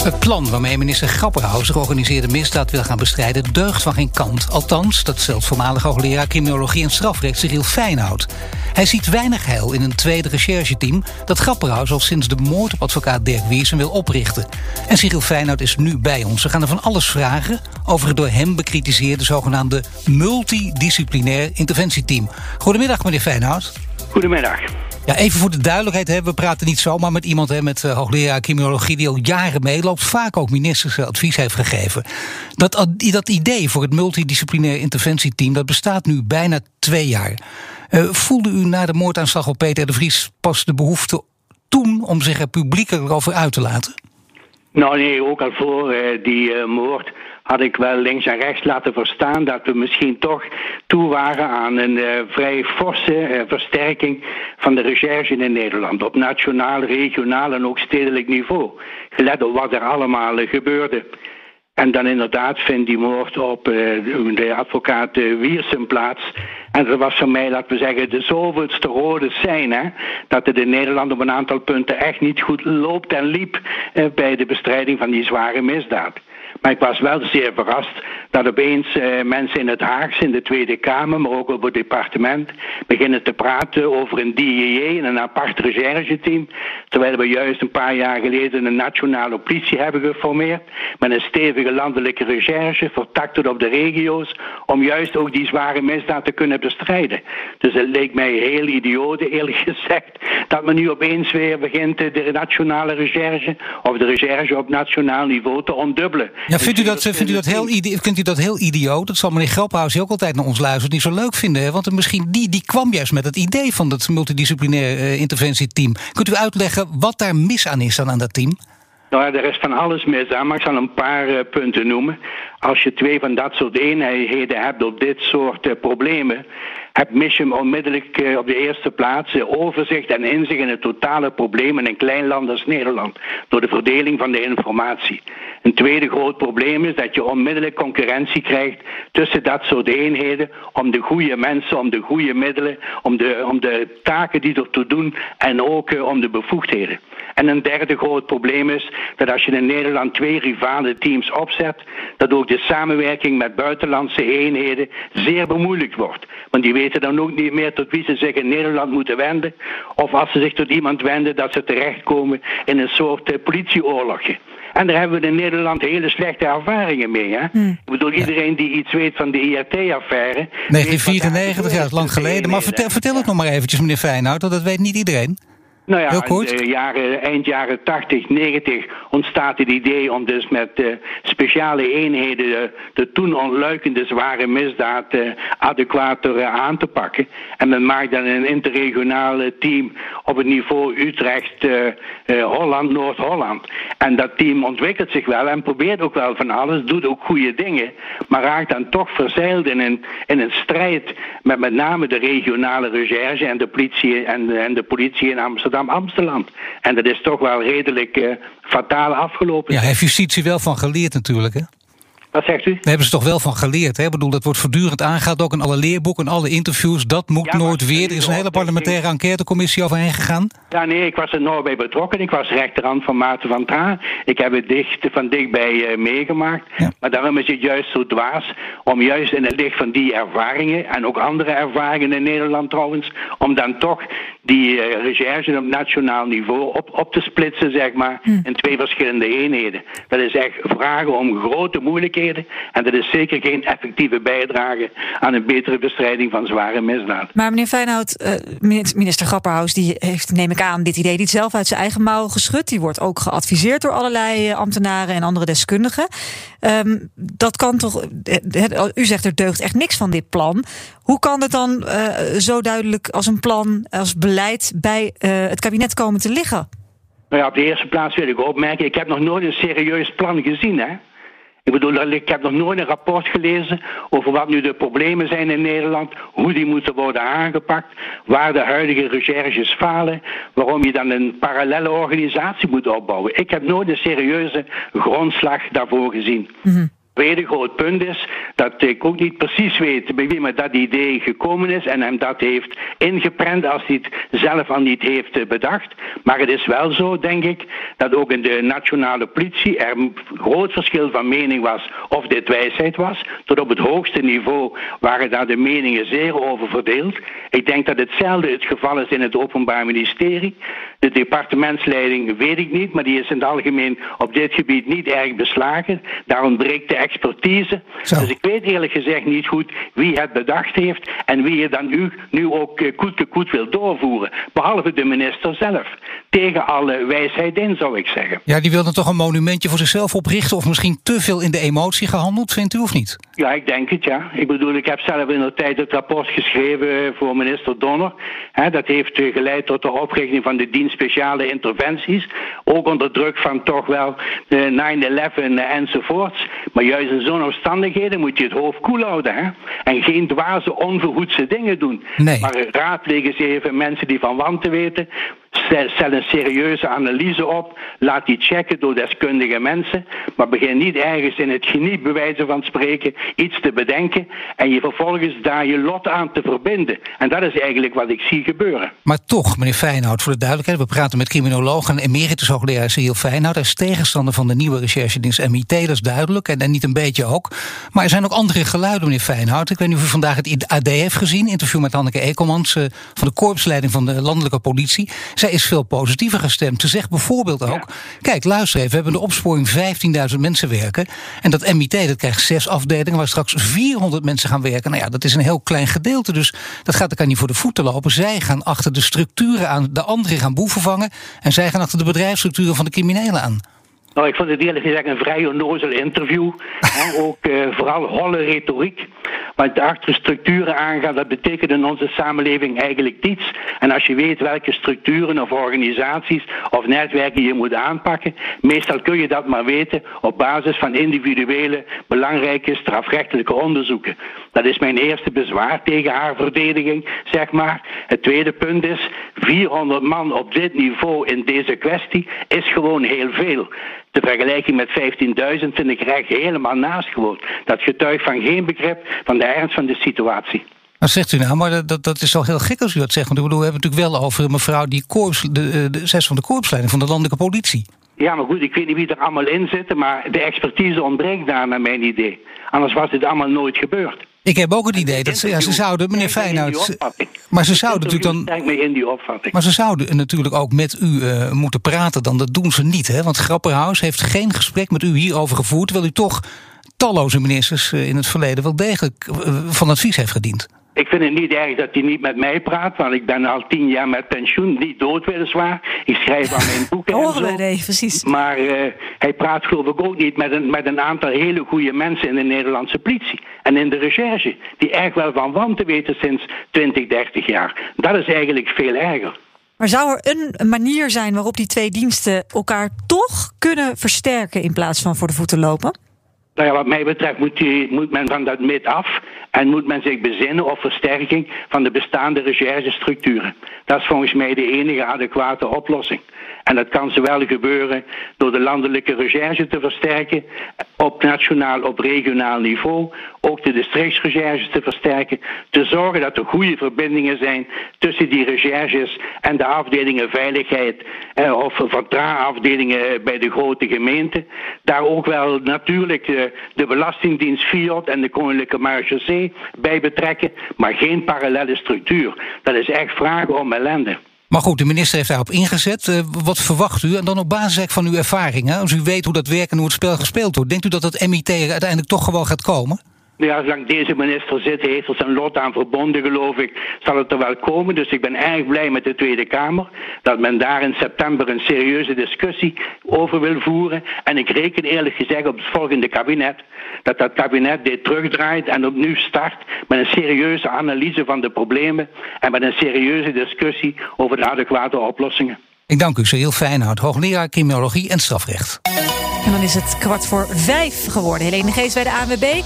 Het plan waarmee minister Grapperhaus georganiseerde misdaad wil gaan bestrijden... deugt van geen kant. Althans, dat stelt voormalig hoogleraar criminologie en strafrecht Cyril Feinhout. Hij ziet weinig heil in een tweede rechercheteam... dat Grapperhaus al sinds de moord op advocaat Dirk Wiersen wil oprichten. En Cyril Feinhout is nu bij ons. We gaan er van alles vragen over het door hem bekritiseerde... zogenaamde multidisciplinair interventieteam. Goedemiddag, meneer Feinhout. Goedemiddag. Even voor de duidelijkheid, hè, we praten niet zomaar met iemand hè, met uh, hoogleraar criminologie die al jaren meeloopt, vaak ook ministers eh, advies heeft gegeven. Dat, dat idee voor het multidisciplinair interventieteam, dat bestaat nu bijna twee jaar. Uh, voelde u na de moordaanslag op Peter de Vries pas de behoefte toen om zich er publieker over uit te laten? Nou nee, ook al voor die moord had ik wel links en rechts laten verstaan dat we misschien toch toe waren aan een uh, vrij forse uh, versterking van de recherche in Nederland. Op nationaal, regionaal en ook stedelijk niveau. Gelet op wat er allemaal uh, gebeurde. En dan inderdaad vindt die moord op de advocaat Wiersen plaats. En dat was voor mij, laten we zeggen, de zoveelste rode zijn. Dat het in Nederland op een aantal punten echt niet goed loopt en liep bij de bestrijding van die zware misdaad. Maar ik was wel zeer verrast dat opeens eh, mensen in het Haagse, in de Tweede Kamer, maar ook op het departement, beginnen te praten over een DJJ, een apart rechercheteam. Terwijl we juist een paar jaar geleden een nationale politie hebben geformeerd. Met een stevige landelijke recherche, vertakt op de regio's, om juist ook die zware misdaad te kunnen bestrijden. Dus het leek mij heel idioot, eerlijk gezegd, dat men nu opeens weer begint de nationale recherche of de recherche op nationaal niveau te ondubbelen. Ja, vindt u dat, vindt u dat, heel, vindt u dat heel idioot? Dat zal meneer Graphuis ook altijd naar ons luisteren, niet zo leuk vinden. Hè? Want misschien die, die kwam juist met het idee van dat multidisciplinair uh, interventieteam. Kunt u uitleggen wat daar mis aan is dan aan dat team? Nou ja, er is van alles mis aan, maar ik zal een paar uh, punten noemen. Als je twee van dat soort eenheden hebt op dit soort uh, problemen, heb Mission onmiddellijk uh, op de eerste plaats overzicht en inzicht in het totale probleem in een klein land als Nederland, door de verdeling van de informatie. Een tweede groot probleem is dat je onmiddellijk concurrentie krijgt tussen dat soort eenheden om de goede mensen, om de goede middelen, om de, om de taken die ertoe doen en ook uh, om de bevoegdheden. En een derde groot probleem is dat als je in Nederland twee rivale teams opzet, dat ook de samenwerking met buitenlandse eenheden zeer bemoeilijkt wordt. Want die weten dan ook niet meer tot wie ze zich in Nederland moeten wenden. Of als ze zich tot iemand wenden, dat ze terechtkomen in een soort uh, politieoorlogje. En daar hebben we in Nederland hele slechte ervaringen mee. Hè? Hmm. Ik bedoel, iedereen die iets weet van de IRT-affaire... 1994, ja, dat is lang geleden. Maar vertel, vertel het nog maar eventjes, meneer Feyenoord, want dat weet niet iedereen. Nou ja, in jaren, eind jaren 80, 90 ontstaat het idee om dus met uh, speciale eenheden de, de toen ontluikende zware misdaad uh, adequater aan te pakken. En men maakt dan een interregionale team op het niveau Utrecht, Holland, Noord-Holland. En dat team ontwikkelt zich wel en probeert ook wel van alles, doet ook goede dingen, maar raakt dan toch verzeild in een, in een strijd met met name de regionale recherche en de politie en, en de politie in Amsterdam Amsterdam. En dat is toch wel redelijk uh, fataal afgelopen. Ja, heeft justitie wel van geleerd natuurlijk, hè? Wat zegt u? Daar hebben ze toch wel van geleerd. Hè? Ik bedoel, dat wordt voortdurend aangehaald, ook in alle leerboeken, in alle interviews. Dat moet nooit weer. Er is een hele parlementaire enquêtecommissie overheen gegaan. Ja, nee, ik was er nooit bij betrokken. Ik was rechterhand van Maarten van Traan. Ik heb het dicht, van dichtbij uh, meegemaakt. Maar daarom is het juist zo dwaas om juist in het licht van die ervaringen... en ook andere ervaringen in Nederland trouwens... om dan toch die uh, recherche op nationaal niveau op, op te splitsen, zeg maar... Hm. in twee verschillende eenheden. Dat is echt vragen om grote moeilijkheden en dat is zeker geen effectieve bijdrage aan een betere bestrijding van zware misdaad. Maar meneer Feyenoord, uh, minister Grapperhaus, die heeft, neem ik aan, dit idee niet zelf uit zijn eigen mouw geschud. Die wordt ook geadviseerd door allerlei eh, ambtenaren en andere deskundigen. Um, dat kan toch. Eh, u zegt er deugt echt niks van dit plan. Hoe kan het dan uh, zo duidelijk als een plan, als beleid bij uh, het kabinet komen te liggen? Nou ja, op de eerste plaats wil ik opmerken, ik heb nog nooit een serieus plan gezien. Hè? Ik bedoel, ik heb nog nooit een rapport gelezen over wat nu de problemen zijn in Nederland, hoe die moeten worden aangepakt, waar de huidige recherches falen, waarom je dan een parallele organisatie moet opbouwen. Ik heb nooit een serieuze grondslag daarvoor gezien. Mm tweede groot punt is dat ik ook niet precies weet bij wie me dat idee gekomen is en hem dat heeft ingeprent als hij het zelf al niet heeft eh, bedacht. Maar het is wel zo, denk ik, dat ook in de nationale politie er een groot verschil van mening was of dit wijsheid was. Tot op het hoogste niveau waren daar de meningen zeer over verdeeld. Ik denk dat hetzelfde het geval is in het Openbaar Ministerie. De departementsleiding weet ik niet, maar die is in het algemeen op dit gebied niet erg beslagen. Daar ontbreekt de expertise. Dus ik weet eerlijk gezegd niet goed wie het bedacht heeft en wie het dan nu, nu ook uh, koet koet wil doorvoeren. Behalve de minister zelf. Tegen alle wijsheid in, zou ik zeggen. Ja, die wilde toch een monumentje voor zichzelf oprichten of misschien te veel in de emotie gehandeld, vindt u of niet? Ja, ik denk het, ja. Ik bedoel, ik heb zelf in de tijd het rapport geschreven voor minister Donner. dat heeft eh, geleid tot de oprichting van de dienst speciale interventies. Ook onder druk van toch wel de 9-11 enzovoorts. Maar juist in zo'n omstandigheden moet je het hoofd koel houden. Hè? En geen dwaze, onvergoedse dingen doen. Nee. Maar raadplegen eens even mensen die van wanten weten. Stel een serieuze analyse op. Laat die checken door deskundige mensen. Maar begin niet ergens in het genie, bewijzen van spreken, iets te bedenken. En je vervolgens daar je lot aan te verbinden. En dat is eigenlijk wat ik zie gebeuren. Maar toch, meneer Feyenoord, voor de duidelijkheid. We praten met criminoloog en emeritus hoogleraar Cyril Feyenoord. Hij is tegenstander van de nieuwe recherchedienst MIT, dat is duidelijk. En, en niet een beetje ook. Maar er zijn ook andere geluiden, meneer Feyenoord. Ik weet niet of u vandaag het AD heeft gezien. Interview met Hanneke Ekelmans eh, van de korpsleiding van de landelijke politie. Zij is veel positiever gestemd. Ze zegt bijvoorbeeld ook: kijk, luister even, we hebben de opsporing 15.000 mensen werken. En dat MIT dat krijgt zes afdelingen waar straks 400 mensen gaan werken. Nou ja, dat is een heel klein gedeelte. Dus dat gaat elkaar niet voor de voeten lopen. Zij gaan achter de structuren aan, de anderen gaan boeven vangen. En zij gaan achter de bedrijfsstructuren van de criminelen aan. Nou, ik vond het eerlijk gezegd een vrij onnozel interview. ook uh, vooral holle retoriek. De achter structuren aangaat, dat betekent in onze samenleving eigenlijk niets. En als je weet welke structuren of organisaties of netwerken je moet aanpakken, meestal kun je dat maar weten op basis van individuele belangrijke strafrechtelijke onderzoeken. Dat is mijn eerste bezwaar tegen haar verdediging, zeg maar. Het tweede punt is, 400 man op dit niveau in deze kwestie is gewoon heel veel. De vergelijking met 15.000 vind ik recht helemaal naast gewoon. Dat getuigt van geen begrip van de ernst van de situatie. Wat zegt u nou? Maar dat, dat is wel heel gek als u dat zegt. Want ik bedoel, we hebben het natuurlijk wel over een mevrouw die korps, de, de zes van de korpsleiding van de landelijke politie. Ja, maar goed, ik weet niet wie er allemaal in zitten, maar de expertise ontbreekt daar naar mijn idee. Anders was dit allemaal nooit gebeurd. Ik heb ook het idee dat ze, ja, ze zouden, meneer Feyenoord. Maar ze zouden natuurlijk dan. in die opvatting. Maar ze zouden natuurlijk ook met u uh, moeten praten dan. Dat doen ze niet, hè? Want Grapperhaus heeft geen gesprek met u hierover gevoerd. Terwijl u toch talloze ministers uh, in het verleden wel degelijk uh, van advies heeft gediend. Ik vind het niet erg dat hij niet met mij praat, want ik ben al tien jaar met pensioen, niet dood weliswaar. Ik schrijf aan mijn boeken. Horen we, nee, precies. Maar uh, hij praat geloof ik ook niet met een, met een aantal hele goede mensen in de Nederlandse politie en in de recherche, die echt wel van wanten weten sinds 20, 30 jaar. Dat is eigenlijk veel erger. Maar zou er een manier zijn waarop die twee diensten elkaar toch kunnen versterken in plaats van voor de voeten lopen? Nou ja, wat mij betreft moet, moet men van dat mid af en moet men zich bezinnen op versterking van de bestaande recherchestructuren. Dat is volgens mij de enige adequate oplossing. En dat kan zowel gebeuren door de landelijke recherche te versterken op nationaal, op regionaal niveau, ook de districtsrecherches te versterken, te zorgen dat er goede verbindingen zijn tussen die recherches en de afdelingen veiligheid eh, of vertraagafdelingen bij de grote gemeenten. Daar ook wel natuurlijk de, eh, de Belastingdienst Fiat en de Koninklijke Marechaussee bij betrekken, maar geen parallele structuur. Dat is echt vragen om ellende. Maar goed, de minister heeft daarop ingezet. Uh, wat verwacht u? En dan op basis van uw ervaringen, als u weet hoe dat werkt en hoe het spel gespeeld wordt, denkt u dat het MIT uiteindelijk toch gewoon gaat komen? Ja, zolang deze minister zit, heeft er zijn lot aan verbonden, geloof ik, zal het er wel komen. Dus ik ben erg blij met de Tweede Kamer dat men daar in september een serieuze discussie over wil voeren. En ik reken eerlijk gezegd op het volgende kabinet dat dat kabinet dit terugdraait en opnieuw start met een serieuze analyse van de problemen en met een serieuze discussie over de adequate oplossingen. Ik dank u, Cyril Fijnhout, hoogleraar criminologie en strafrecht. En dan is het kwart voor vijf geworden. Helene Geest bij de ANWB.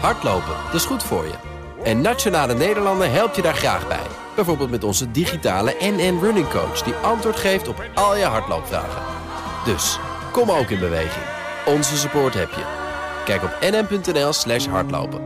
Hardlopen, dat is goed voor je. En Nationale Nederlanden helpt je daar graag bij. Bijvoorbeeld met onze digitale NN Running Coach... die antwoord geeft op al je hardloopvragen. Dus, kom ook in beweging. Onze support heb je. Kijk op nn.nl slash hardlopen.